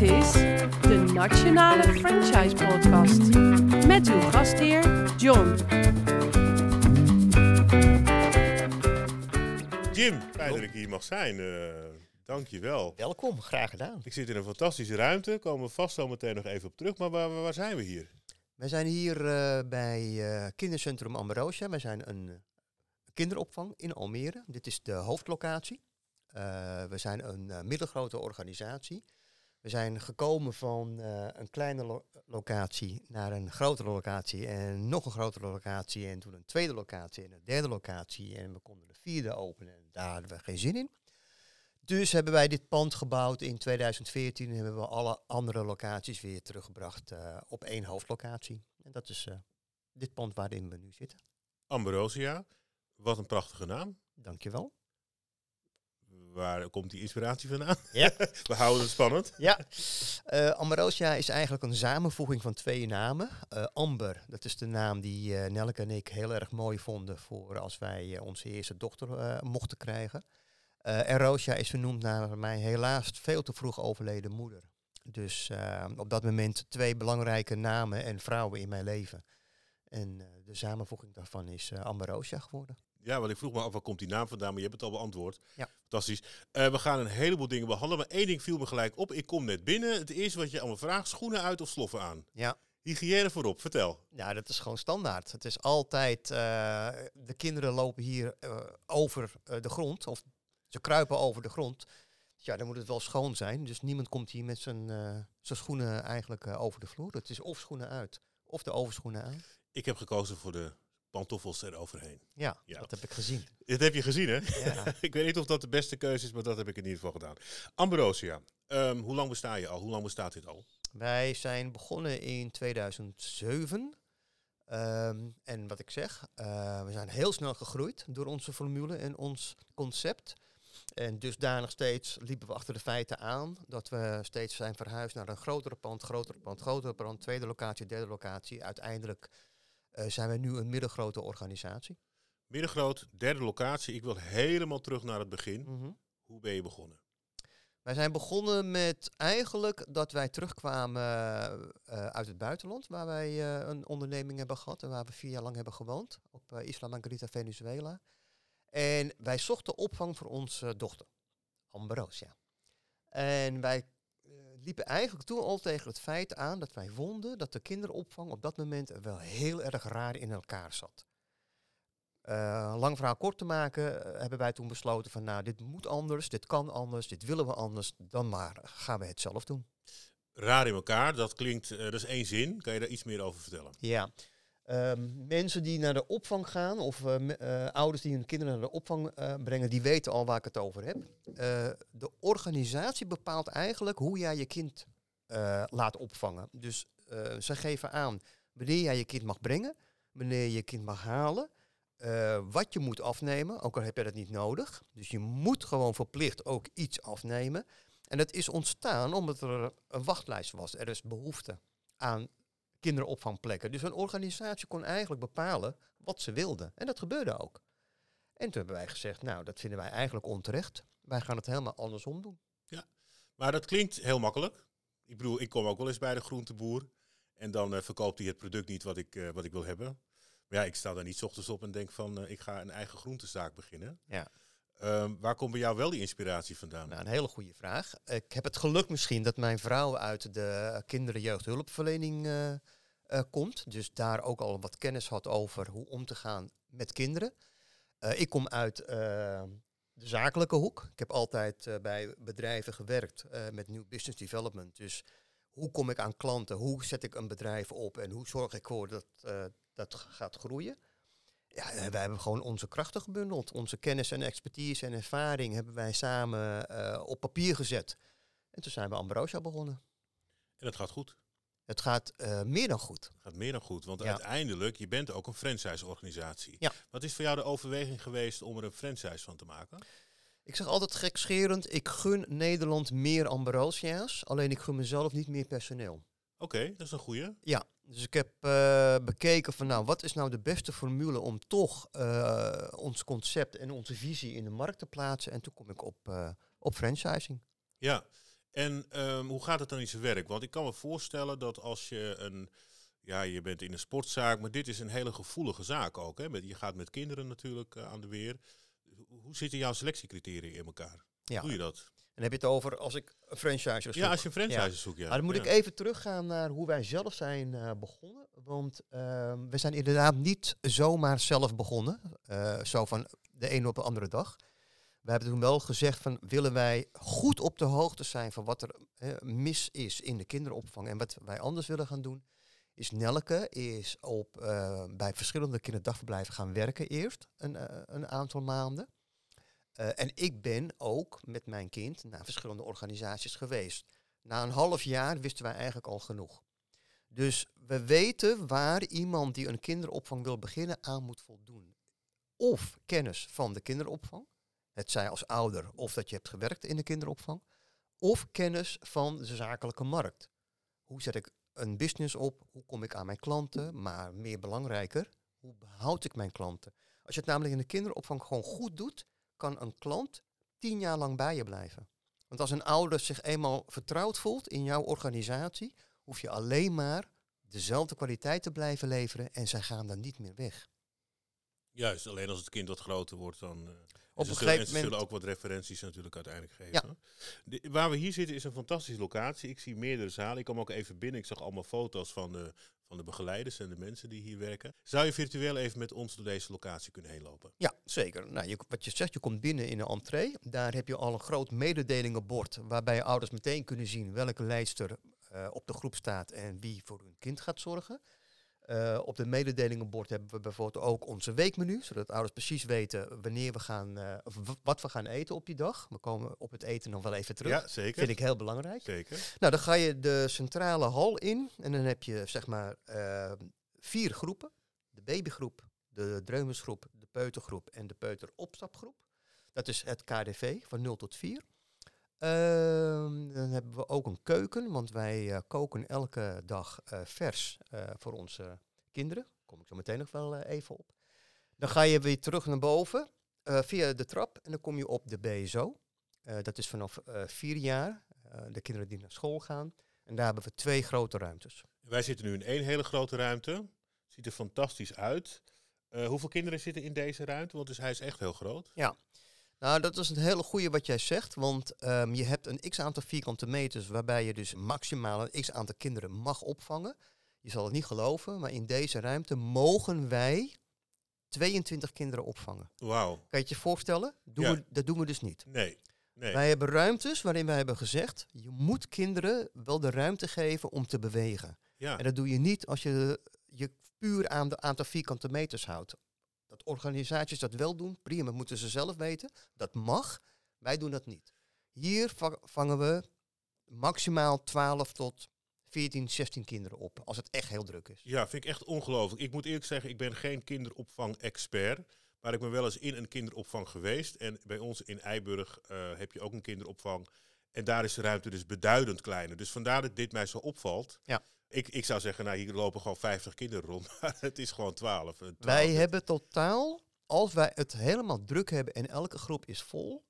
Dit is de Nationale Franchise Podcast met uw gastheer John. Jim, fijn dat ik hier mag zijn. Uh, Dank je wel. Welkom, graag gedaan. Ik zit in een fantastische ruimte, komen we vast zo meteen nog even op terug. Maar waar, waar zijn we hier? Wij zijn hier uh, bij uh, Kindercentrum Ambrosia. Wij zijn een kinderopvang in Almere. Dit is de hoofdlocatie. Uh, we zijn een middelgrote organisatie. We zijn gekomen van een kleine lo locatie naar een grotere locatie en nog een grotere locatie en toen een tweede locatie en een derde locatie en we konden de vierde openen en daar hadden we geen zin in. Dus hebben wij dit pand gebouwd in 2014 en hebben we alle andere locaties weer teruggebracht uh, op één hoofdlocatie. En dat is uh, dit pand waarin we nu zitten. Ambrosia, wat een prachtige naam. Dankjewel. Waar komt die inspiratie vandaan? Ja. we houden het spannend. Ja, uh, is eigenlijk een samenvoeging van twee namen. Amber, dat is de naam die Nelke en ik heel erg mooi vonden voor als wij onze eerste dochter mochten krijgen. Uh, en Roosja is vernoemd naar mijn helaas veel te vroeg overleden moeder. Dus uh, op dat moment twee belangrijke namen en vrouwen in mijn leven. En uh, de samenvoeging daarvan is uh, Amber Roosja geworden. Ja, want ik vroeg me af, waar komt die naam vandaan? Maar je hebt het al beantwoord. Ja. Fantastisch. we gaan een heleboel dingen behandelen. Maar één ding viel me gelijk op. Ik kom net binnen. Het eerste wat je allemaal vraagt, schoenen uit of sloffen aan? Ja. Hygiëne voorop, vertel. Ja, dat is gewoon standaard. Het is altijd, de kinderen lopen hier over de grond, of ze kruipen over de grond. Ja, dan moet het wel schoon zijn. Dus niemand komt hier met zijn, zijn schoenen eigenlijk over de vloer. Het is of schoenen uit, of de overschoenen aan. Ik heb gekozen voor de pantoffels eroverheen. Ja, ja, dat heb ik gezien. Dat heb je gezien, hè? Ja. ik weet niet of dat de beste keuze is, maar dat heb ik in ieder geval gedaan. Ambrosia, um, hoe lang besta je al? Hoe lang bestaat dit al? Wij zijn begonnen in 2007. Um, en wat ik zeg, uh, we zijn heel snel gegroeid door onze formule en ons concept. En dusdanig steeds liepen we achter de feiten aan dat we steeds zijn verhuisd naar een grotere pand, grotere pand, grotere pand, tweede locatie, derde locatie. Uiteindelijk zijn we nu een middengrote organisatie. Middengroot, derde locatie. Ik wil helemaal terug naar het begin. Mm -hmm. Hoe ben je begonnen? Wij zijn begonnen met eigenlijk dat wij terugkwamen uh, uit het buitenland, waar wij uh, een onderneming hebben gehad en waar we vier jaar lang hebben gewoond, op uh, Isla Margarita, Venezuela. En wij zochten opvang voor onze dochter, Ambrosia. En wij liepen eigenlijk toen al tegen het feit aan dat wij vonden dat de kinderopvang op dat moment wel heel erg raar in elkaar zat. Uh, lang verhaal kort te maken, uh, hebben wij toen besloten van nou, dit moet anders, dit kan anders, dit willen we anders, dan maar gaan we het zelf doen. Raar in elkaar, dat klinkt, uh, dat is één zin. Kan je daar iets meer over vertellen? Ja, Um, mensen die naar de opvang gaan, of uh, uh, ouders die hun kinderen naar de opvang uh, brengen, die weten al waar ik het over heb. de organisatie bepaalt eigenlijk hoe jij je kind laat opvangen. Dus ze geven aan wanneer jij je kind mag brengen, wanneer je je kind mag halen, wat je moet afnemen, ook al heb je dat niet nodig. Dus je moet gewoon verplicht ook iets afnemen. En dat is ontstaan omdat er een wachtlijst was. Er is behoefte aan kinderopvangplekken. Dus een organisatie kon eigenlijk bepalen wat ze wilden. En dat gebeurde ook. En toen hebben wij gezegd, nou, dat vinden wij eigenlijk onterecht. Wij gaan het helemaal andersom doen. Ja, maar dat klinkt heel makkelijk. Ik bedoel, ik kom ook wel eens bij de groenteboer. En dan uh, verkoopt hij het product niet wat ik, uh, wat ik wil hebben. Maar ja, ik sta daar niet s ochtends op en denk van, uh, ik ga een eigen groentezaak beginnen. Ja. Um, waar komt bij jou wel die inspiratie vandaan? Nou, een hele goede vraag. Ik heb het geluk misschien dat mijn vrouw uit de kinder- jeugdhulpverlening uh, uh, komt. Dus daar ook al wat kennis had over hoe om te gaan met kinderen. Uh, ik kom uit de zakelijke hoek. Ik heb altijd bij bedrijven gewerkt met nieuw business development. Dus hoe kom ik aan klanten? Hoe zet ik een bedrijf op? En hoe zorg ik ervoor dat dat gaat groeien? Ja, wij hebben gewoon onze krachten gebundeld. Onze kennis en expertise en ervaring hebben wij samen uh, op papier gezet. En toen zijn we Ambrosia begonnen. En dat gaat goed? Het gaat uh, meer dan goed. Het gaat meer dan goed, want ja. uiteindelijk, je bent ook een franchise-organisatie. Ja. Wat is voor jou de overweging geweest om er een franchise van te maken? Ik zeg altijd gekscherend, ik gun Nederland meer Ambrosia's, alleen ik gun mezelf niet meer personeel. Oké, okay, dat is een goeie. Ja, dus ik heb uh, bekeken van nou, wat is nou de beste formule om toch uh, ons concept en onze visie in de markt te plaatsen. En toen kom ik op, uh, op franchising. Ja, En ehm, hoe gaat het dan in zijn werk? Want ik kan me voorstellen dat als je een, ja, je bent in een sportzaak, maar dit is een hele gevoelige zaak ook. Hè? Met, je gaat met kinderen natuurlijk eh, aan de weer. Hoe zitten jouw selectiecriteria in elkaar? Ja. Hoe doe je dat? Dan heb je het over als ik een franchise zoek. Ja, als je een franchise zoekt, ja. Maar dan moet Ja. ik even teruggaan naar hoe wij zelf zijn eh, begonnen. Want ehm, we zijn inderdaad niet zomaar zelf begonnen. eh, zo van de ene op de andere dag. We hebben toen wel gezegd van willen wij goed op de hoogte zijn van wat er eh, mis is in de kinderopvang. En wat wij anders willen gaan doen. Is Nelke is op, bij verschillende kinderdagverblijven gaan werken eerst een, een aantal maanden. Eh, en ik ben ook met mijn kind naar verschillende organisaties geweest. Na een half jaar wisten wij eigenlijk al genoeg. Dus we weten waar iemand die een kinderopvang wil beginnen aan moet voldoen. Of kennis van de kinderopvang, het zij als ouder of dat je hebt gewerkt in de kinderopvang. Of kennis van de zakelijke markt. Hoe zet ik een business op? Hoe kom ik aan mijn klanten? Maar meer belangrijker, hoe behoud ik mijn klanten? Als je het namelijk in de kinderopvang gewoon goed doet, kan een klant tien jaar lang bij je blijven. Want als een ouder zich eenmaal vertrouwd voelt in jouw organisatie, hoef je alleen maar dezelfde kwaliteit te blijven leveren en zij gaan dan niet meer weg. Juist, alleen als het kind wat groter wordt, dan... eh, Op een zullen, en gegeven zullen moment. ook wat referenties natuurlijk uiteindelijk geven. De- waar we hier zitten is een fantastische locatie. Ik zie meerdere zalen. Ik kwam ook even binnen. Ik zag allemaal foto's van de, van de begeleiders en de mensen die hier werken. Zou je virtueel even met ons door deze locatie kunnen heen lopen? Ja, zeker. Nou, je, wat je zegt, je komt binnen in een entree. Daar heb je al een groot mededelingenbord waarbij ouders meteen kunnen zien welke leidster eh, op de groep staat en wie voor hun kind gaat zorgen. Eh, op de mededelingenbord hebben we bijvoorbeeld ook onze weekmenu, zodat ouders precies weten wanneer we gaan, eh, wat we gaan eten op die dag. We komen op het eten nog wel even terug. Ja, zeker. Vind ik heel belangrijk. Zeker. Nou, dan ga je de centrale hal in en dan heb je zeg maar eh, vier groepen. De babygroep, de dreumesgroep, de peutergroep en de peuteropstapgroep. Dat is het KDV van 0 tot 4. Ehm, dan hebben we ook een keuken, want wij eh, koken elke dag eh, vers eh, voor onze kinderen. Daar kom ik zo meteen nog wel even op. Dan ga je weer terug naar boven via de trap en dan kom je op de BSO. Dat is vanaf vier jaar, de kinderen die naar school gaan. En daar hebben we twee grote ruimtes. Wij zitten nu in één hele grote ruimte. Ziet er fantastisch uit. Hoeveel kinderen zitten in deze ruimte? Want dus hij is echt heel groot. Nou, dat is een hele goede wat jij zegt, want ehm, je hebt een x aantal vierkante meters waarbij je dus maximaal een x aantal kinderen mag opvangen. Je zal het niet geloven, maar in deze ruimte mogen wij 22 kinderen opvangen. Wauw. Kan je het je voorstellen? Doen Ja. we, dat doen we dus niet. Nee. Nee. Wij hebben ruimtes waarin wij hebben gezegd, je moet kinderen wel de ruimte geven om te bewegen. Ja. En dat doe je niet als je je puur aan de aantal vierkante meters houdt. Dat organisaties dat wel doen, prima, moeten ze zelf weten. Dat mag, wij doen dat niet. Hier va- vangen we maximaal 12 tot 14, 16 kinderen op, als het echt heel druk is. Ja, vind ik echt ongelooflijk. Ik moet eerlijk zeggen, ik ben geen kinderopvang-expert. Maar ik ben wel eens in een kinderopvang geweest. En bij ons in Eiburg eh, heb je ook een kinderopvang. En daar is de ruimte dus beduidend kleiner. Dus vandaar dat dit mij zo opvalt. Ja. Ik, ik zou zeggen, nou hier lopen gewoon 50 kinderen rond. Maar het is gewoon 12. eh, 12. Wij hebben totaal, als wij het helemaal druk hebben en elke groep is vol,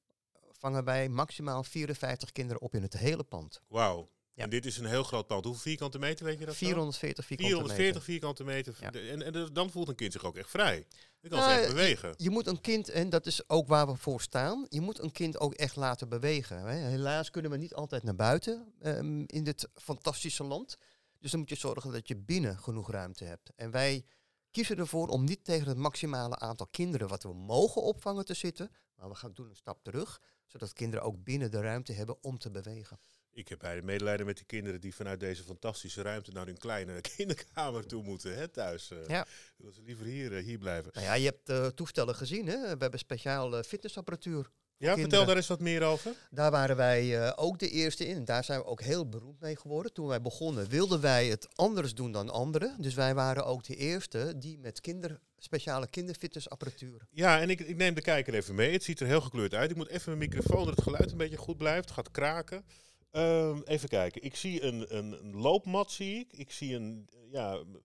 vangen wij maximaal 54 kinderen op in het hele pand. Wauw. Ja. En dit is een heel groot pand. Hoeveel vierkante meter weet je dat? zo? 440 vierkante 440 meter. vierkante meter. Ja. De- En, en dan voelt een kind zich ook echt vrij. Dan kan Nou, ze echt je- bewegen. Je moet een kind, en dat is ook waar we voor staan, je moet een kind ook echt laten bewegen. Hè. Helaas kunnen we niet altijd naar buiten ehm, in dit fantastische land. Dus dan moet je zorgen dat je binnen genoeg ruimte hebt. En wij kiezen ervoor om niet tegen het maximale aantal kinderen wat we mogen opvangen te zitten. Maar we gaan doen een stap terug, zodat kinderen ook binnen de ruimte hebben om te bewegen. Ik heb medelijden met die kinderen die vanuit deze fantastische ruimte naar hun kleine kinderkamer toe moeten, hè, thuis. eh. Ja. Dat ze liever hier, eh, hier blijven. Nou ja, je hebt de toestellen gezien. Hè? We hebben speciaal eh, fitnessapparatuur. Ja, vertel daar eens wat meer over. Daar waren wij eh, ook de eerste in. En daar zijn we ook heel beroemd mee geworden. Toen wij begonnen wilden wij het anders doen dan anderen. Dus wij waren ook de eerste die met kinder, speciale kinderfitnessapparatuur. Ja, en ik, ik neem de kijker even mee. Het ziet er heel gekleurd uit. Ik moet even mijn microfoon, dat het geluid een beetje goed blijft. Het gaat kraken. Ehm, even kijken. Ik zie een, een, loopmat, zie ik. Ik zie een, ja, even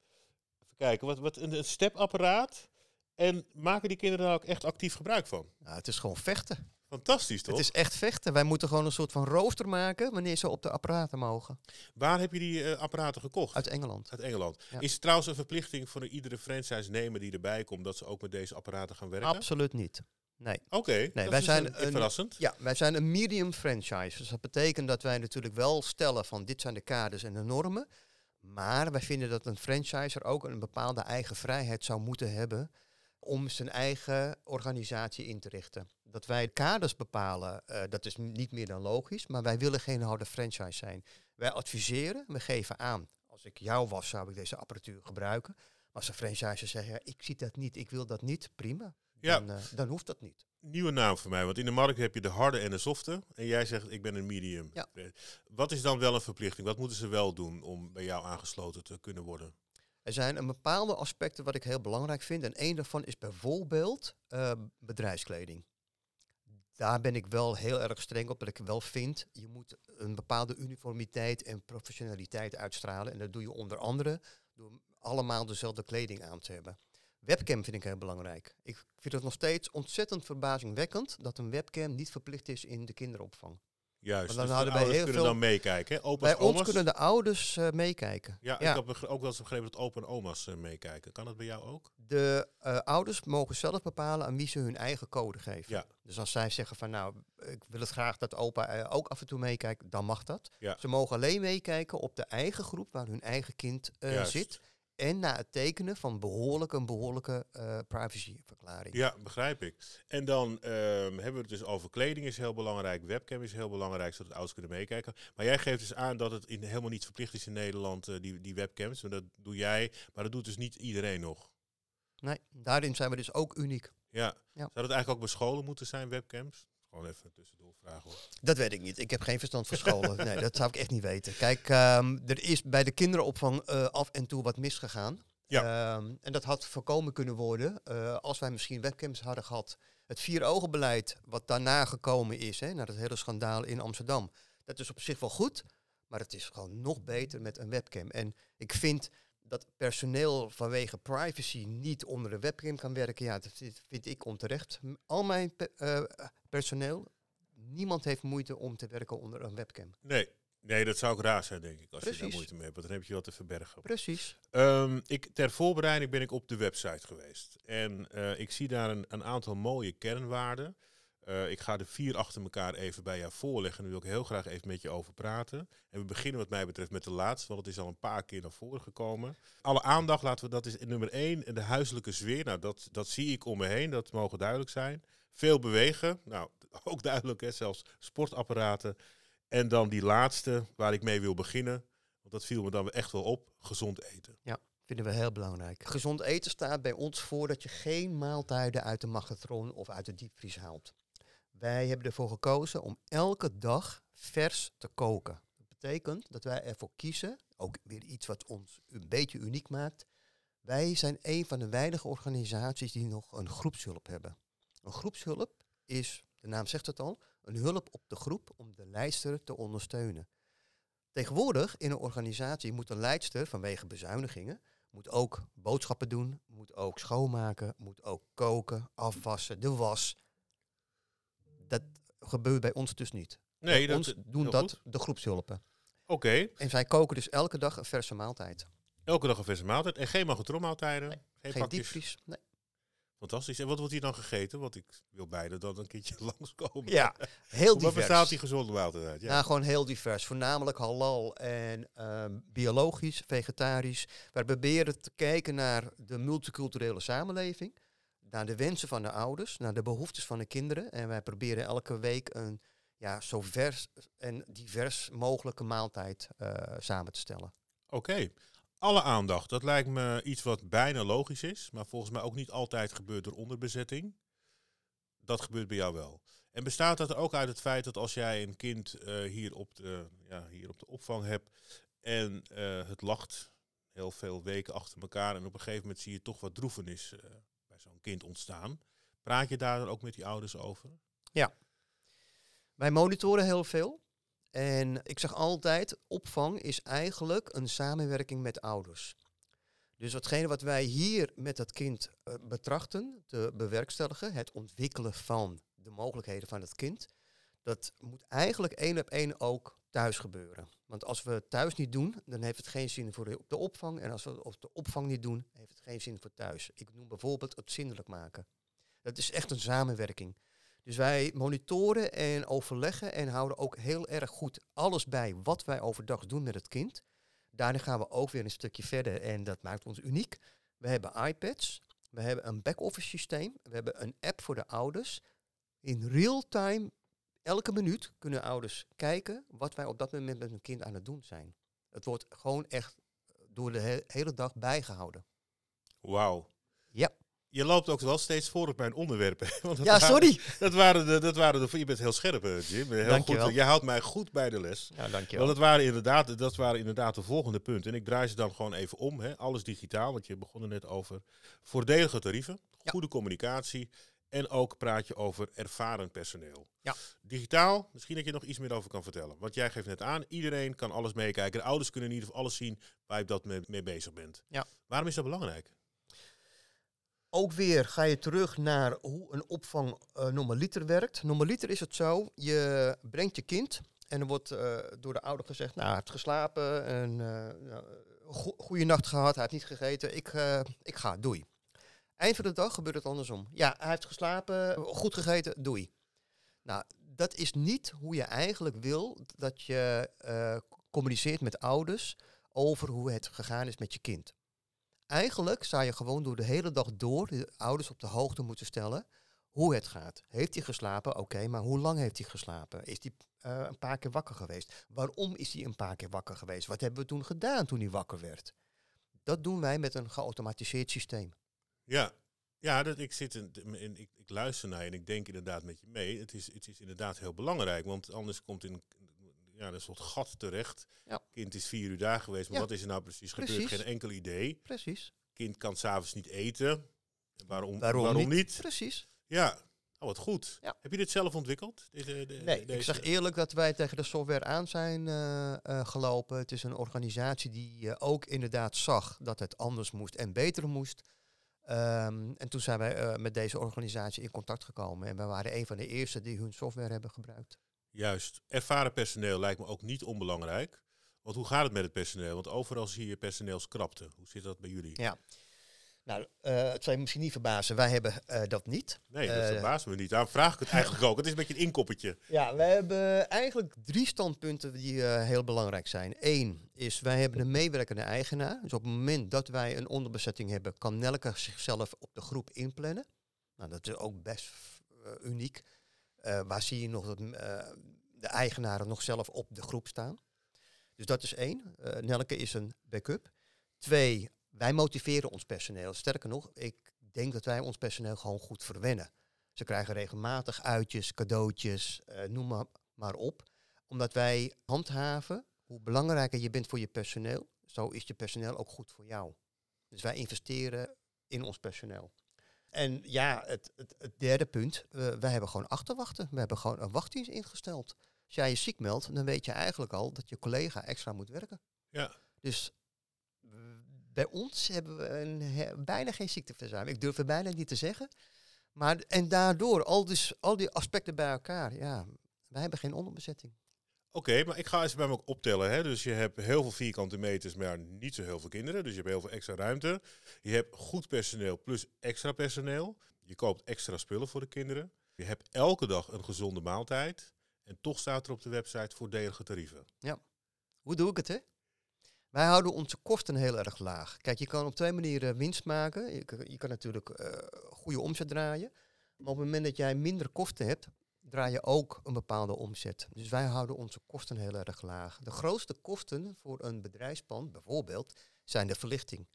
kijken, wat, wat, een, een stepapparaat. En maken die kinderen daar ook echt actief gebruik van? Nou, het is gewoon vechten. Fantastisch toch? Het is echt vechten. Wij moeten gewoon een soort van rooster maken wanneer ze op de apparaten mogen. Waar heb je die eh, apparaten gekocht? Uit Engeland. Uit Engeland. Ja. Is het trouwens een verplichting voor iedere franchise-nemer die erbij komt dat ze ook met deze apparaten gaan werken? Absoluut niet. Nee. Oké, dat wij dus zijn een- een- verrassend. Ja, wij zijn een medium franchise. Dus dat betekent dat wij natuurlijk wel stellen van dit zijn de kaders en de normen. Maar wij vinden dat een franchiser ook een bepaalde eigen vrijheid zou moeten hebben om zijn eigen organisatie in te richten. Dat wij kaders bepalen, eh, dat is niet meer dan logisch, maar wij willen geen harde franchise zijn. Wij adviseren, we geven aan. Als ik jou was, zou ik deze apparatuur gebruiken. Maar als een franchiser zegt, ja, ik zie dat niet, ik wil dat niet, prima. Ja. Dan, eh, dan hoeft dat niet. Nieuwe naam voor mij, want in de markt heb je de harde en de softe. En jij zegt, ik ben een medium. Ja. Eh, Wat is dan wel een verplichting? Wat moeten ze wel doen om bij jou aangesloten te kunnen worden? Er zijn een bepaalde aspecten wat ik heel belangrijk vind. En één daarvan is bijvoorbeeld eh, bedrijfskleding. Daar ben ik wel heel erg streng op. Dat ik wel vind, je moet een bepaalde uniformiteit en professionaliteit uitstralen. En dat doe je onder andere door allemaal dezelfde kleding aan te hebben. Webcam vind ik heel belangrijk. Ik vind het nog steeds ontzettend verbazingwekkend dat een webcam niet verplicht is in de kinderopvang. Juist, Want dan dus hadden de wij heel kunnen veel- dan meekijken. Opa's, Bij ons oma's. kunnen de ouders eh, meekijken. Ja, Ja. ik heb ook wel eens begrepen dat opa en oma's eh, meekijken. Kan dat bij jou ook? De eh, ouders mogen zelf bepalen aan wie ze hun eigen code geven. Ja. Dus als zij zeggen van nou, ik wil het graag dat opa ook af en toe meekijkt, dan mag dat. Ja. Ze mogen alleen meekijken op de eigen groep waar hun eigen kind zit. En na het tekenen van behoorlijk een behoorlijke eh, privacyverklaring. Ja, begrijp ik. En dan ehm, hebben we het dus over kleding is heel belangrijk, webcam is heel belangrijk, zodat ouders kunnen meekijken. Maar jij geeft dus aan dat het in, helemaal niet verplicht is in Nederland, eh, die, die webcams. Want dat doe jij, maar dat doet dus niet iedereen nog. Nee, daarin zijn we dus ook uniek. Ja. Ja. Zou dat eigenlijk ook bij scholen moeten zijn, webcams? Gewoon even tussendoor vragen hoor. Dat weet ik niet. Ik heb geen verstand van scholen. nee, dat zou ik echt niet weten. Kijk, ehm, er is bij de kinderopvang eh, af en toe wat misgegaan. Ehm, en dat had voorkomen kunnen worden eh, als wij misschien webcams hadden gehad. Het vier-ogen-beleid wat daarna gekomen is, hè, na dat hele schandaal in Amsterdam. Dat is op zich wel goed, maar het is gewoon nog beter met een webcam. En ik vind dat personeel vanwege privacy niet onder een webcam kan werken. Ja, dat vind- ik onterecht. Al mijn eh, personeel, niemand heeft moeite om te werken onder een webcam. Nee. nee, dat zou ook raar zijn denk ik, als je daar moeite mee hebt. Want dan heb je wat te verbergen. Precies. Ehm, ik, ter voorbereiding ben ik op de website geweest. En eh, ik zie daar een, een aantal mooie kernwaarden. Eh, ik ga de vier achter elkaar even bij jou voorleggen. En daar wil ik heel graag even met je over praten. En we beginnen wat mij betreft met de laatste, want het is al een paar keer naar voren gekomen. Alle aandacht laten we, dat is nummer één, de huiselijke sfeer. Nou, dat, dat zie ik om me heen, dat mogen duidelijk zijn. Veel bewegen, nou, ook duidelijk, hè, zelfs sportapparaten. En dan die laatste, waar ik mee wil beginnen, want dat viel me dan echt wel op, gezond eten. Vinden we heel belangrijk. Gezond eten staat bij ons voor dat je geen maaltijden uit de magnetron of uit de diepvries haalt. Wij hebben ervoor gekozen om elke dag vers te koken. Dat betekent dat wij ervoor kiezen, ook weer iets wat ons een beetje uniek maakt. Wij zijn een van de weinige organisaties die nog een groepshulp hebben. Een groepshulp is, de naam zegt het al, een hulp op de groep om de lijster te ondersteunen. Tegenwoordig in een organisatie moet een leidster vanwege bezuinigingen moet ook boodschappen doen, moet ook schoonmaken, moet ook koken, afwassen, de was. Dat gebeurt bij ons dus niet. Nee, bij dat doen dat goed. de groepshulpen. Oké, En zij koken dus elke dag een verse maaltijd. elke dag een verse maaltijd. En geen magnetronmaaltijden. Nee, geen, Geen diepvries. Nee. Fantastisch. En wat wordt hier dan gegeten? Want ik wil beide dan een keertje langskomen. Ja, heel Wat divers. bestaat die gezonde maaltijd uit? Ja. Nou, gewoon heel divers. Voornamelijk halal en ehm, biologisch, vegetarisch. Wij proberen te kijken naar de multiculturele samenleving. Naar de wensen van de ouders, naar de behoeftes van de kinderen. En wij proberen elke week een ja, zo vers en divers mogelijke maaltijd eh, samen te stellen. Oké. Alle aandacht. Dat lijkt me iets wat bijna logisch is. Maar volgens mij ook niet altijd gebeurt door onderbezetting. Dat gebeurt bij jou wel. En bestaat dat ook uit het feit dat als jij een kind eh, hier, op de, ja, hier op de opvang hebt en eh, het lacht heel veel weken achter elkaar en op een gegeven moment zie je toch wat droevenis eh, bij zo'n kind ontstaan. Praat je daar dan ook met die ouders over? Wij monitoren heel veel. En ik zeg altijd, opvang is eigenlijk een samenwerking met ouders. Dus watgene wat wij hier met dat kind eh, betrachten, te bewerkstelligen, het ontwikkelen van de mogelijkheden van het kind. Dat moet eigenlijk één op één ook thuis gebeuren. Want als we het thuis niet doen, dan heeft het geen zin voor de, op de opvang. En als we het de opvang niet doen, heeft het geen zin voor thuis. Ik noem bijvoorbeeld het zindelijk maken. Dat is echt een samenwerking. Dus wij monitoren en overleggen en houden ook heel erg goed alles bij wat wij overdag doen met het kind. Daarna gaan we ook weer een stukje verder en dat maakt ons uniek. We hebben iPads, we hebben een back-office systeem, we hebben een app voor de ouders. In real time, elke minuut kunnen ouders kijken wat wij op dat moment met hun kind aan het doen zijn. Het wordt gewoon echt door de he- hele dag bijgehouden. Wauw. Je loopt ook wel steeds voor op mijn onderwerpen. Want dat Ja, waren- sorry. Dat waren de, dat waren de, je bent heel scherp, Jim. Heel Dankjewel. goed. Je houdt mij goed bij de les. Ja, dankjewel. Want dat waren, inderdaad, dat waren inderdaad de volgende punten. En ik draai ze dan gewoon even om. Hè. Alles digitaal, want je begon er net over. Voordelige tarieven, Ja. goede communicatie. En ook praat je over ervaren personeel. Ja. Digitaal, misschien dat je nog iets meer over kan vertellen. Want jij geeft net aan, iedereen kan alles meekijken. De ouders kunnen in ieder geval alles zien waar je op dat moment mee bezig bent. Ja. Waarom is dat belangrijk? Ook weer ga je terug naar hoe een opvang eh normaliter werkt. Normaliter is het zo, je brengt je kind en er wordt eh, door de ouder gezegd, nou, hij heeft geslapen, en, eh go goede nacht gehad, hij heeft niet gegeten, ik, ik ga, doei. Eind van de dag gebeurt het andersom. Ja, hij heeft geslapen, goed gegeten, doei. Nou, dat is niet hoe je eigenlijk wil dat je communiceert met ouders over hoe het gegaan is met je kind. Eigenlijk zou je gewoon door de hele dag door de ouders op de hoogte moeten stellen hoe het gaat. Heeft hij geslapen? Oké, maar hoe lang heeft hij geslapen? Is hij eh, een paar keer wakker geweest? Waarom is hij een paar keer wakker geweest? Wat hebben we toen gedaan toen hij wakker werd? Dat doen wij met een geautomatiseerd systeem. Ja, ja dat, ik, zit in, in- ik, ik luister naar je en ik denk inderdaad met je mee. Het is, het is inderdaad heel belangrijk, want anders komt in ja, een soort gat terecht. Ja. Kind is vier uur daar geweest, maar Ja. wat is er nou precies gebeurd? Geen enkel idee. Precies. Kind kan s'avonds niet eten. Waarom, Waarom, niet? Precies. Ja, oh, wat goed. Ja. Heb je dit zelf ontwikkeld? Deze, de- Nee, ik zeg eerlijk dat wij tegen de software aan zijn eh, eh, gelopen. Het is een organisatie die eh, ook inderdaad zag dat het anders moest en beter moest. Ehm, en toen zijn wij met deze organisatie in contact gekomen. En wij waren een van de eerste die hun software hebben gebruikt. Juist. Ervaren personeel lijkt me ook niet onbelangrijk. Want hoe gaat het met het personeel? Want overal zie je personeelskrapte. Hoe zit dat bij jullie? Ja. Nou, eh, het zou je misschien niet verbazen. Wij hebben eh, dat niet. Nee, dat Eh, verbaast me niet. Daarom vraag ik het eigenlijk ook. Het is een beetje een inkoppertje. Ja, wij hebben eigenlijk drie standpunten die heel belangrijk zijn. Eén is, wij hebben een meewerkende eigenaar. Dus op het moment dat wij een onderbezetting hebben, kan Nelke zichzelf op de groep inplannen. Nou, dat is ook best uniek. Eh, waar zie je nog dat eh, de eigenaren nog zelf op de groep staan? Dus dat is één. Eh, Nelke is een backup. Twee, wij motiveren ons personeel. Sterker nog, ik denk dat wij ons personeel gewoon goed verwennen. Ze krijgen regelmatig uitjes, cadeautjes, noem maar, maar op. Omdat wij handhaven hoe belangrijker je bent voor je personeel, zo is je personeel ook goed voor jou. Dus wij investeren in ons personeel. En ja, het, het, het derde punt, eh, wij hebben gewoon achterwachten. We hebben gewoon een wachtdienst ingesteld. Als jij je ziek meldt, dan weet je eigenlijk al dat je collega extra moet werken. Ja. Dus bij ons hebben we een, he- bijna geen ziekteverzuim. Ik durf het bijna niet te zeggen. Maar, en daardoor, al, dus, al die aspecten bij elkaar, ja, wij hebben geen onderbezetting. Oké, maar ik ga eens bij me ook optellen. Hè. Dus je hebt heel veel vierkante meters, maar niet zo heel veel kinderen. Dus je hebt heel veel extra ruimte. Je hebt goed personeel plus extra personeel. Je koopt extra spullen voor de kinderen. Je hebt elke dag een gezonde maaltijd. En toch staat er op de website voordelige tarieven. Hoe doe ik het, hè? Wij houden onze kosten heel erg laag. Kijk, je kan op twee manieren winst maken. Je, kan- je kan natuurlijk eh, goede omzet draaien. Maar op het moment dat jij minder kosten hebt, draai je ook een bepaalde omzet. Dus wij houden onze kosten heel erg laag. De grootste kosten voor een bedrijfspand, bijvoorbeeld, zijn de verlichting.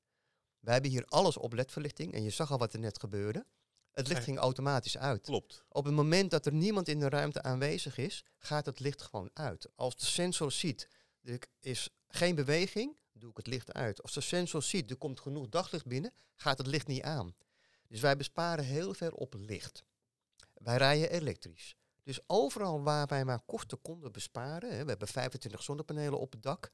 Wij hebben hier alles op ledverlichting. En je zag al wat er net gebeurde. Het licht ging automatisch uit. Klopt. Op het moment dat er niemand in de ruimte aanwezig is, gaat het licht gewoon uit. Als de sensor ziet, er is geen beweging, doe ik het licht uit. Als de sensor ziet, er komt genoeg daglicht binnen, gaat het licht niet aan. Dus wij besparen heel veel op licht. Wij rijden elektrisch. Dus overal waar wij maar kosten konden besparen, hè, we hebben 25 zonnepanelen op het dak.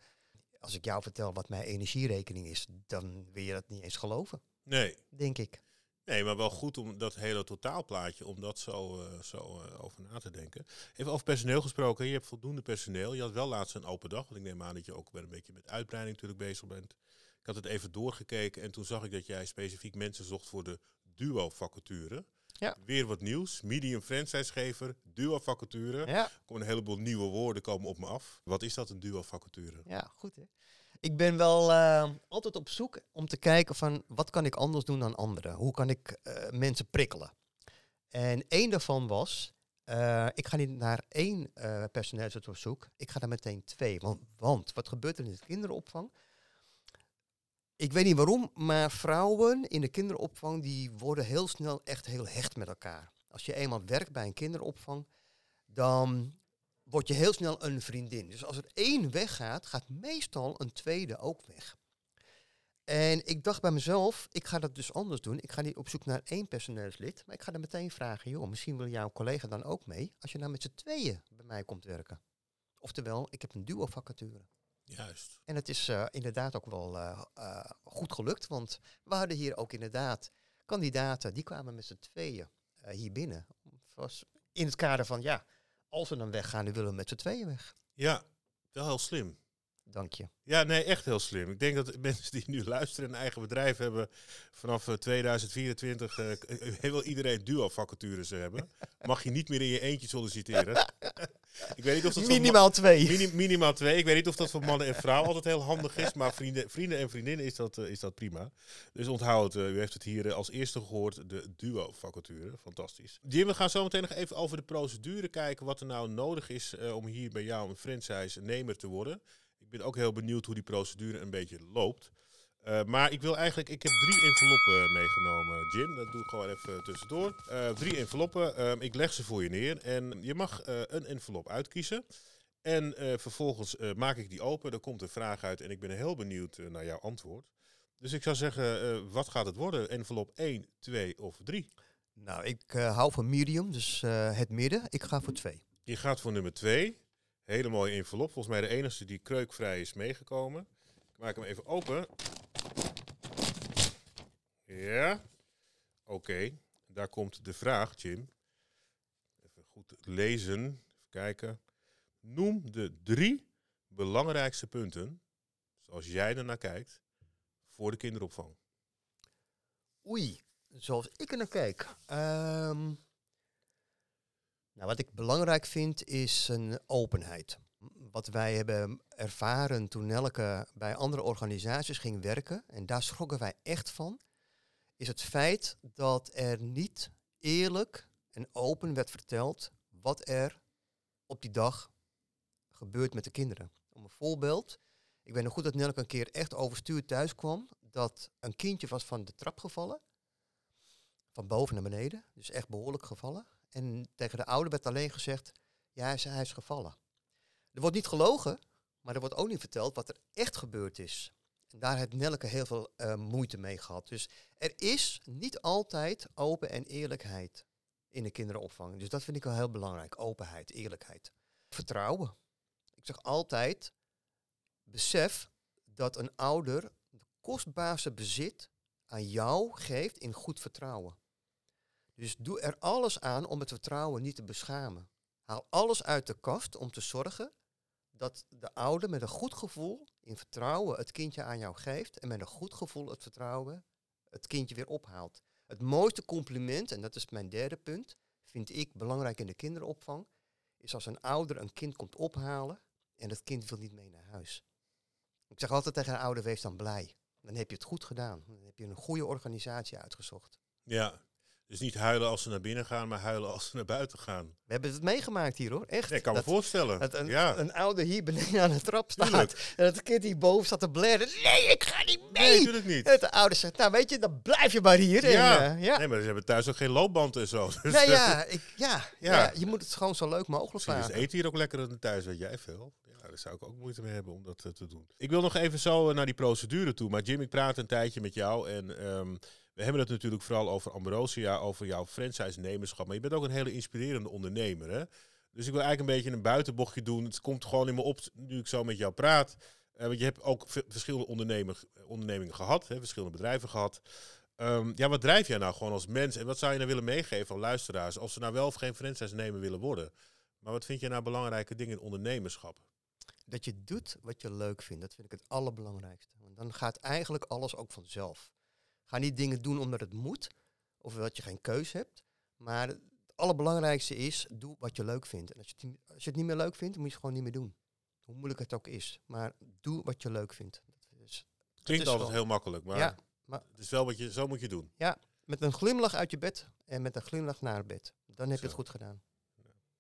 Als ik jou vertel wat mijn energierekening is, dan wil je dat niet eens geloven, Nee. denk ik. Nee, maar wel goed om dat hele totaalplaatje, om dat zo, eh, zo eh, over na te denken. Even over personeel gesproken. Je hebt voldoende personeel. Je had wel laatst een open dag. Want ik neem aan dat je ook wel een beetje met uitbreiding natuurlijk bezig bent. Ik had het even doorgekeken en toen zag ik dat jij specifiek mensen zocht voor de duo-vacature. Ja. Weer wat nieuws. Medium franchisegever, duo-vacature. Ja, Er komen een heleboel nieuwe woorden komen op me af. Wat is dat, een duo-vacature? ja goed hè. Ik ben wel eh, altijd op zoek om te kijken van wat kan ik anders doen dan anderen? Hoe kan ik eh, mensen prikkelen? En één daarvan was, eh, ik ga niet naar één personeelsarts op zoek, ik ga er meteen twee. Want, want wat gebeurt er in de kinderopvang? Ik weet niet waarom, maar vrouwen in de kinderopvang die worden heel snel echt heel hecht met elkaar. Als je eenmaal werkt bij een kinderopvang, dan word je heel snel een vriendin. Dus als er één weggaat, gaat meestal een tweede ook weg. En ik dacht bij mezelf, ik ga dat dus anders doen. Ik ga niet op zoek naar één personeelslid, maar ik ga er meteen vragen, joh, misschien wil jouw collega dan ook mee, als je nou met z'n tweeën bij mij komt werken. Oftewel, ik heb een duo-vacature. Juist. En het is eh, inderdaad ook wel eh, eh, goed gelukt, want we hadden hier ook inderdaad kandidaten, die kwamen met z'n tweeën hier binnen. Was in het kader van, ja, als we dan weggaan, dan willen we met z'n tweeën weg. Ja, wel heel slim. Dank je. Ja, nee, echt heel slim. Ik denk dat mensen die nu luisteren en een eigen bedrijf hebben vanaf eh, 2024 eh, k- eh, wil iedereen duo-vacatures hebben. Mag je niet meer in je eentje solliciteren. Ik weet niet of dat Minimaal twee. Mini- minimaal twee. Ik weet niet of dat voor mannen en vrouwen altijd heel handig is, maar vrienden, vrienden en vriendinnen is dat, eh, is dat prima. Dus onthoud het, eh, u heeft het hier eh, als eerste gehoord, de duo-vacature. Fantastisch. Jim, we gaan zo meteen nog even over de procedure kijken, wat er nou nodig is om hier bij jou een franchise-nemer te worden. Ik ben ook heel benieuwd hoe die procedure een beetje loopt. Eh, maar ik wil eigenlijk, ik heb drie enveloppen meegenomen, Jim. Dat doe ik gewoon even tussendoor. Eh, drie enveloppen. Ehm, ik leg ze voor je neer. En je mag eh, een envelop uitkiezen. En eh, vervolgens eh, maak ik die open. Er komt een vraag uit. En ik ben heel benieuwd eh, naar jouw antwoord. Dus ik zou zeggen, eh, wat gaat het worden? Envelop 1, 2 of 3? Nou, ik eh, hou van medium, dus eh, het midden. Ik ga voor twee. Je gaat voor nummer 2. Hele mooie envelop. Volgens mij de enige die kreukvrij is meegekomen. Ik maak hem even open. Ja. Oké. Daar komt de vraag, Jim. Even goed lezen. Even kijken. Noem de drie belangrijkste punten, zoals jij ernaar kijkt, voor de kinderopvang. Oei, zoals ik er naar kijk. Ehm, nou, wat ik belangrijk vind is een openheid. Wat wij hebben ervaren toen Nelke bij andere organisaties ging werken, en daar schrokken wij echt van, is het feit dat er niet eerlijk en open werd verteld wat er op die dag gebeurt met de kinderen. Om een voorbeeld, ik weet nog goed dat Nelke een keer echt overstuur thuis kwam, dat een kindje was van de trap gevallen, van boven naar beneden, dus echt behoorlijk gevallen. En tegen de ouder werd alleen gezegd, ja, hij is gevallen. Er wordt niet gelogen, maar er wordt ook niet verteld wat er echt gebeurd is. Daar heeft Nelke heel veel eh, moeite mee gehad. Dus er is niet altijd open en eerlijkheid in de kinderopvang. Dus dat vind ik wel heel belangrijk. Openheid, eerlijkheid. Vertrouwen. Ik zeg altijd, besef dat een ouder de kostbaarste bezit aan jou geeft in goed vertrouwen. Dus doe er alles aan om het vertrouwen niet te beschamen. Haal alles uit de kast om te zorgen dat de ouder met een goed gevoel in vertrouwen het kindje aan jou geeft en met een goed gevoel het vertrouwen het kindje weer ophaalt. Het mooiste compliment, en dat is mijn derde punt, vind ik belangrijk in de kinderopvang, is als een ouder een kind komt ophalen en het kind wil niet mee naar huis. Ik zeg altijd tegen een ouder, wees dan blij. Dan heb je het goed gedaan. Dan heb je een goede organisatie uitgezocht. Ja, dus niet huilen als ze naar binnen gaan, maar huilen als ze naar buiten gaan. We hebben het meegemaakt hier hoor, echt. Nee, ik kan dat, me voorstellen. dat een, ja, een ouder hier beneden aan de trap staat. Tuurlijk. En dat het kind hierboven staat te blaren. Nee, ik ga niet mee. nee, natuurlijk niet. En de ouder zegt, nou weet je, dan blijf je maar hier. Ja. En, eh, ja. Nee, maar ze hebben thuis ook geen loopband en zo. Dus, Nee, ja, ik, ja, Ja. ja. je moet het gewoon zo leuk mogelijk maken. eten hier ook lekkerder dan thuis, weet jij veel. Ja, daar zou ik ook moeite mee hebben om dat eh, te doen. Ik wil nog even zo eh, naar die procedure toe. Maar Jim, ik praat een tijdje met jou en ehm, we hebben het natuurlijk vooral over Ambrosia, over jouw franchise-nemerschap. Maar je bent ook een hele inspirerende ondernemer, hè? Dus ik wil eigenlijk een beetje een buitenbochtje doen. Het komt gewoon in me op nu ik zo met jou praat. Eh, want je hebt ook verschillende ondernemingen gehad, hè, verschillende bedrijven gehad. Ehm, ja, wat drijf jij nou gewoon als mens? En wat zou je nou willen meegeven aan luisteraars? Of ze nou wel of geen franchise nemen willen worden. Maar wat vind je nou belangrijke dingen in ondernemerschap? Dat je doet wat je leuk vindt. Dat vind ik het allerbelangrijkste. Want dan gaat eigenlijk alles ook vanzelf. Ga niet dingen doen omdat het moet. Of dat je geen keus hebt. Maar het allerbelangrijkste is, doe wat je leuk vindt. En als je, het, niet- als je het niet meer leuk vindt, moet je het gewoon niet meer doen. Hoe moeilijk het ook is. Maar doe wat je leuk vindt. Dat is, Klinkt is altijd wel- heel makkelijk, maar, Ja, maar- het is wel wat je, zo moet je doen. met een glimlach uit je bed en met een glimlach naar bed. Dan heb je het goed gedaan.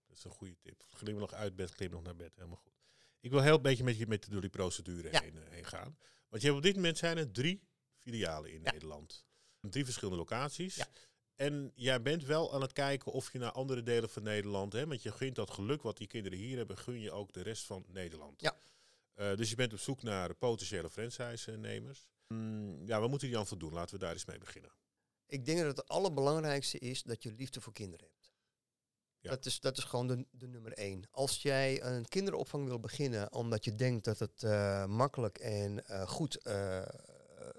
Dat is een goede tip. Glimlach uit bed, glimlach naar bed. Helemaal goed. Ik wil heel een beetje met je met, door die procedure Ja. heen, eh, heen gaan. Want je hebt op dit moment zijn er drie filialen in Ja. Nederland. Drie verschillende locaties. Ja. En jij bent wel aan het kijken of je naar andere delen van Nederland, hè, want je gunt dat geluk wat die kinderen hier hebben, gun je ook de rest van Nederland. Ja. Eh, dus je bent op zoek naar potentiële franchise-nemers. Mm, ja, wat moeten die dan voor doen? Laten we daar eens mee beginnen. Ik denk dat het allerbelangrijkste is dat je liefde voor kinderen hebt. Ja. Dat, is, dat is gewoon de, de nummer één. Als jij een kinderopvang wil beginnen omdat je denkt dat het eh, makkelijk en eh, goed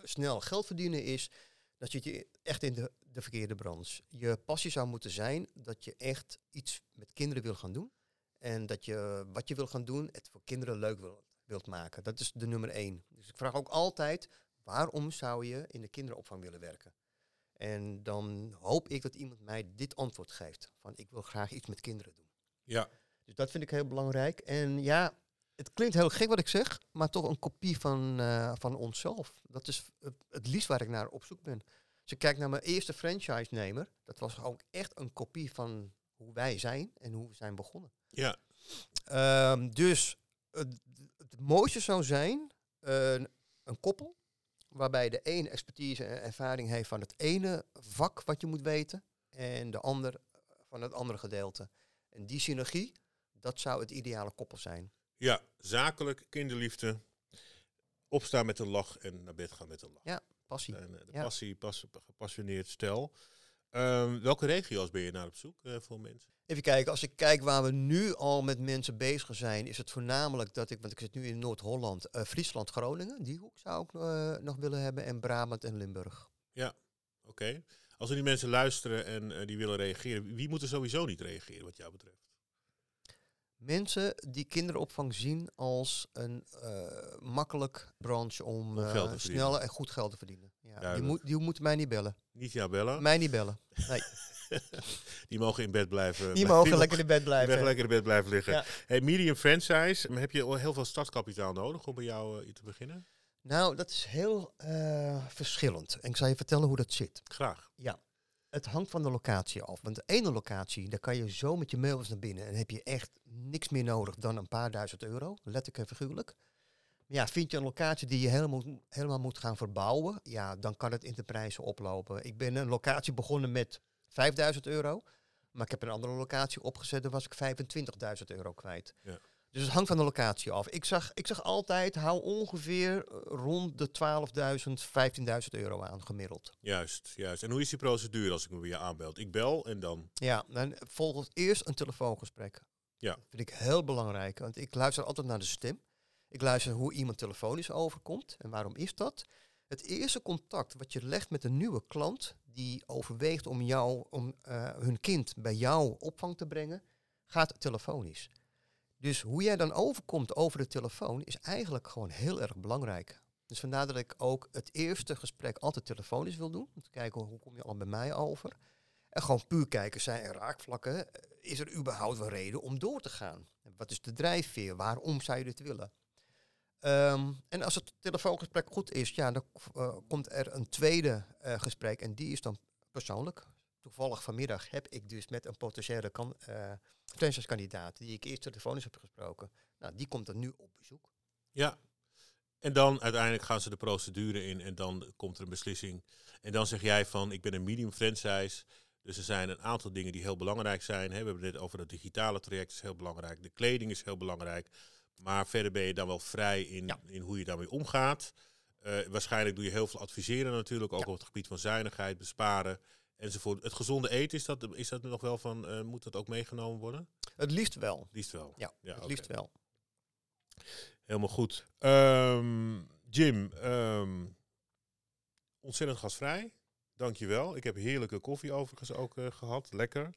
snel geld verdienen is, dan zit je echt in de, de verkeerde branche. Je passie zou moeten zijn dat je echt iets met kinderen wil gaan doen. En dat je wat je wil gaan doen, het voor kinderen leuk wil, wilt maken. Dat is de nummer één. Dus ik vraag ook altijd, waarom zou je in de kinderopvang willen werken? En dan hoop ik dat iemand mij dit antwoord geeft. Van ik wil graag iets met kinderen doen. Ja, Dus dat vind ik heel belangrijk. En ja, het klinkt heel gek wat ik zeg, maar toch een kopie van, eh, van onszelf. Dat is het, het liefst waar ik naar op zoek ben. Als ik kijk naar mijn eerste franchise-nemer, dat was ook echt een kopie van hoe wij zijn en hoe we zijn begonnen. ja, Ehm, dus het, het mooiste zou zijn een, een koppel waarbij de ene expertise en ervaring heeft van het ene vak wat je moet weten en de ander van het andere gedeelte. En die synergie, dat zou het ideale koppel zijn. Ja. Zakelijk, kinderliefde, opstaan met een lach en naar bed gaan met een lach. Passie. En, eh, de Ja. passie, pas, gepassioneerd stel. Ehm, welke regio's ben je naar op zoek eh, voor mensen? Even kijken, als ik kijk waar we nu al met mensen bezig zijn, is het voornamelijk dat ik, want ik zit nu in Noord-Holland, eh, Friesland, Groningen, die hoek zou ik nog willen hebben, en Brabant en Limburg. Oké. Als er die mensen luisteren en die willen reageren, wie moet er sowieso niet reageren wat jou betreft? Mensen die kinderopvang zien als een eh, makkelijk branche om Om eh, snel en goed geld te verdienen. Ja, die, moet, die moeten mij niet bellen. Niet jou bellen. Mij niet bellen. Nee, Die mogen in bed blijven. die mogen die lekker in bed Die blijven. mogen lekker in bed blijven liggen. Ja. Hey, medium franchise, heb je al heel veel startkapitaal nodig om bij jou eh, te beginnen? Nou, dat is heel verschillend. En ik zal je vertellen hoe dat zit. Graag. Het hangt van de locatie af. Want de ene locatie, daar kan je zo met je mails naar binnen. En heb je echt niks meer nodig dan een paar duizend euro. Letterlijk en figuurlijk. Maar ja, vind je een locatie die je helemaal, helemaal moet gaan verbouwen. Ja, dan kan het in de prijzen oplopen. Ik ben een locatie begonnen met 5000 euro. Maar ik heb een andere locatie opgezet. Daar was ik 25.000 euro kwijt. Ja. Dus het hangt van de locatie af. Ik zag, ik zag altijd, hou ongeveer rond de 12.000, 15.000 euro aan gemiddeld. Juist, juist. En hoe is die procedure als ik me bij je aanbeld? Ik bel en dan... Ja, dan volgt eerst een telefoongesprek. Ja. Dat vind ik heel belangrijk, want ik luister altijd naar de stem. Ik luister hoe iemand telefonisch overkomt. En waarom is dat? Het eerste contact wat je legt met een nieuwe klant die overweegt om, jou, om eh, hun kind bij jou opvang te brengen, gaat telefonisch. Dus hoe jij dan overkomt over de telefoon is eigenlijk gewoon heel erg belangrijk. Dus vandaar dat ik ook het eerste gesprek altijd telefonisch wil doen. Om te kijken hoe kom je al bij mij over. En gewoon puur kijken, zijn er raakvlakken? Is er überhaupt een reden om door te gaan? Wat is de drijfveer? Waarom zou je dit willen? Ehm, en als het telefoongesprek goed is, ja, dan eh, komt er een tweede eh, gesprek en die is dan persoonlijk. Toevallig vanmiddag heb ik dus met een potentiële kan, franchise-kandidaat die ik eerst telefonisch heb gesproken. Nou, die komt dan nu op bezoek. Ja. En dan uiteindelijk gaan ze de procedure in en dan komt er een beslissing. En dan zeg jij van, ik ben een medium franchise. Dus er zijn een aantal dingen die heel belangrijk zijn. Hè. We hebben het over het digitale traject, is heel belangrijk. De kleding is heel belangrijk. Maar verder ben je dan wel vrij in, Ja. in hoe je daarmee omgaat. Eh, waarschijnlijk doe je heel veel adviseren natuurlijk, ook Ja. op het gebied van zuinigheid, besparen enzovoort. Het gezonde eten, is dat, is dat nog wel van, eh, moet dat ook meegenomen worden? Het liefst wel. Liefst wel. Ja, Ja, het liefst wel. Helemaal goed. Ehm, Jim, ehm, ontzettend gastvrij. dankjewel. Ik heb heerlijke koffie overigens ook eh, gehad. Lekker.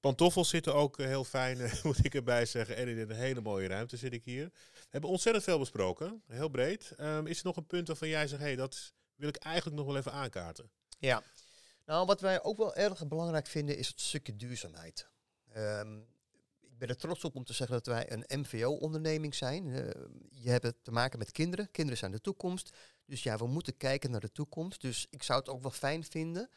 Pantoffels zitten ook eh, heel fijn, moet ik erbij zeggen. En in een hele mooie ruimte zit ik hier. We hebben ontzettend veel besproken. Heel breed. Ehm, is er nog een punt waarvan jij zegt, hey, dat wil ik eigenlijk nog wel even aankaarten? Ja. Nou, wat wij ook wel erg belangrijk vinden is het stukje duurzaamheid. Ehm, ik ben er trots op om te zeggen dat wij een MVO-onderneming zijn. Uh, je hebt het te maken met kinderen. Kinderen zijn de toekomst. Dus ja, we moeten kijken naar de toekomst. Dus ik zou het ook wel fijn vinden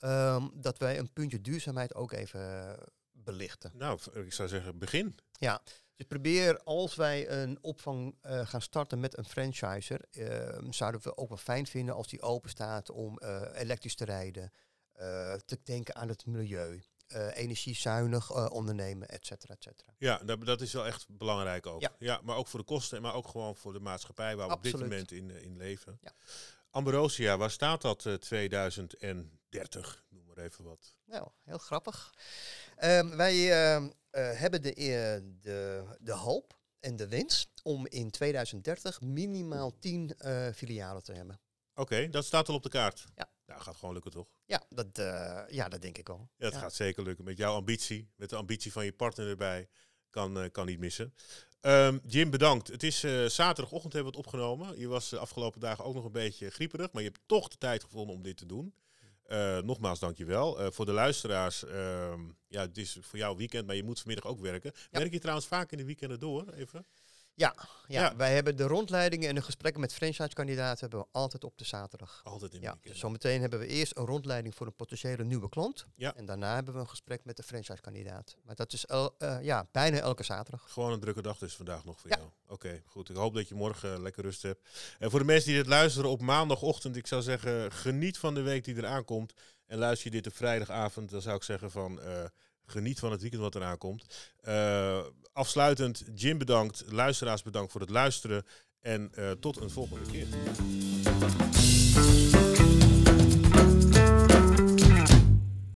um, dat wij een puntje duurzaamheid ook even belichten. Nou, ik zou zeggen, begin. Ja, dus probeer als wij een opvang uh, gaan starten met een franchiser, uh, zouden we ook wel fijn vinden als die open staat om uh, elektrisch te rijden, te denken aan het milieu. energiezuinig ondernemen, et cetera, et cetera. Ja, dat, dat, is wel echt belangrijk ook. Ja. ja. maar ook voor de kosten, maar ook gewoon voor de maatschappij waar we Absoluut. op dit moment in, in leven. Ja. Ambrosia, waar staat dat 2030? Noem maar even wat. Nou, heel grappig. Um, wij uh, uh, hebben de, uh, de, de hoop en de wens om in 2030 minimaal 10 filialen te hebben. Oké, okay, dat staat al op de kaart. Ja. Nou, gaat gewoon lukken toch? Ja, dat, ja, dat denk ik wel. Ja, dat ja. gaat zeker lukken. Met jouw ambitie, met de ambitie van je partner erbij, kan, kan niet missen. Um, Jim, bedankt. Het is uh, zaterdagochtend hebben we het opgenomen. Je was de afgelopen dagen ook nog een beetje grieperig, maar je hebt toch de tijd gevonden om dit te doen. Nogmaals, dankjewel. Voor de luisteraars, uh, ja, het is voor jou weekend, maar je moet vanmiddag ook werken. Ja. Werk je trouwens vaak in de weekenden door, even? Ja, ja, ja, wij hebben de rondleidingen en de gesprekken met franchise-kandidaten hebben we altijd op de zaterdag. Altijd in de ja, weekend. Dus zometeen hebben we eerst een rondleiding voor een potentiële nieuwe klant. Ja. En daarna hebben we een gesprek met de franchise-kandidaat. Maar dat is el, uh, ja, bijna elke zaterdag. Gewoon een drukke dag dus vandaag nog voor ja. jou. Oké, okay, goed. Ik hoop dat je morgen uh, lekker rust hebt. En voor de mensen die dit luisteren op maandagochtend, ik zou zeggen, geniet van de week die eraan komt. En luister je dit op vrijdagavond, dan zou ik zeggen van... Uh, geniet van het weekend wat eraan komt. Uh, afsluitend, Jim bedankt, luisteraars bedankt voor het luisteren en uh, tot een volgende keer.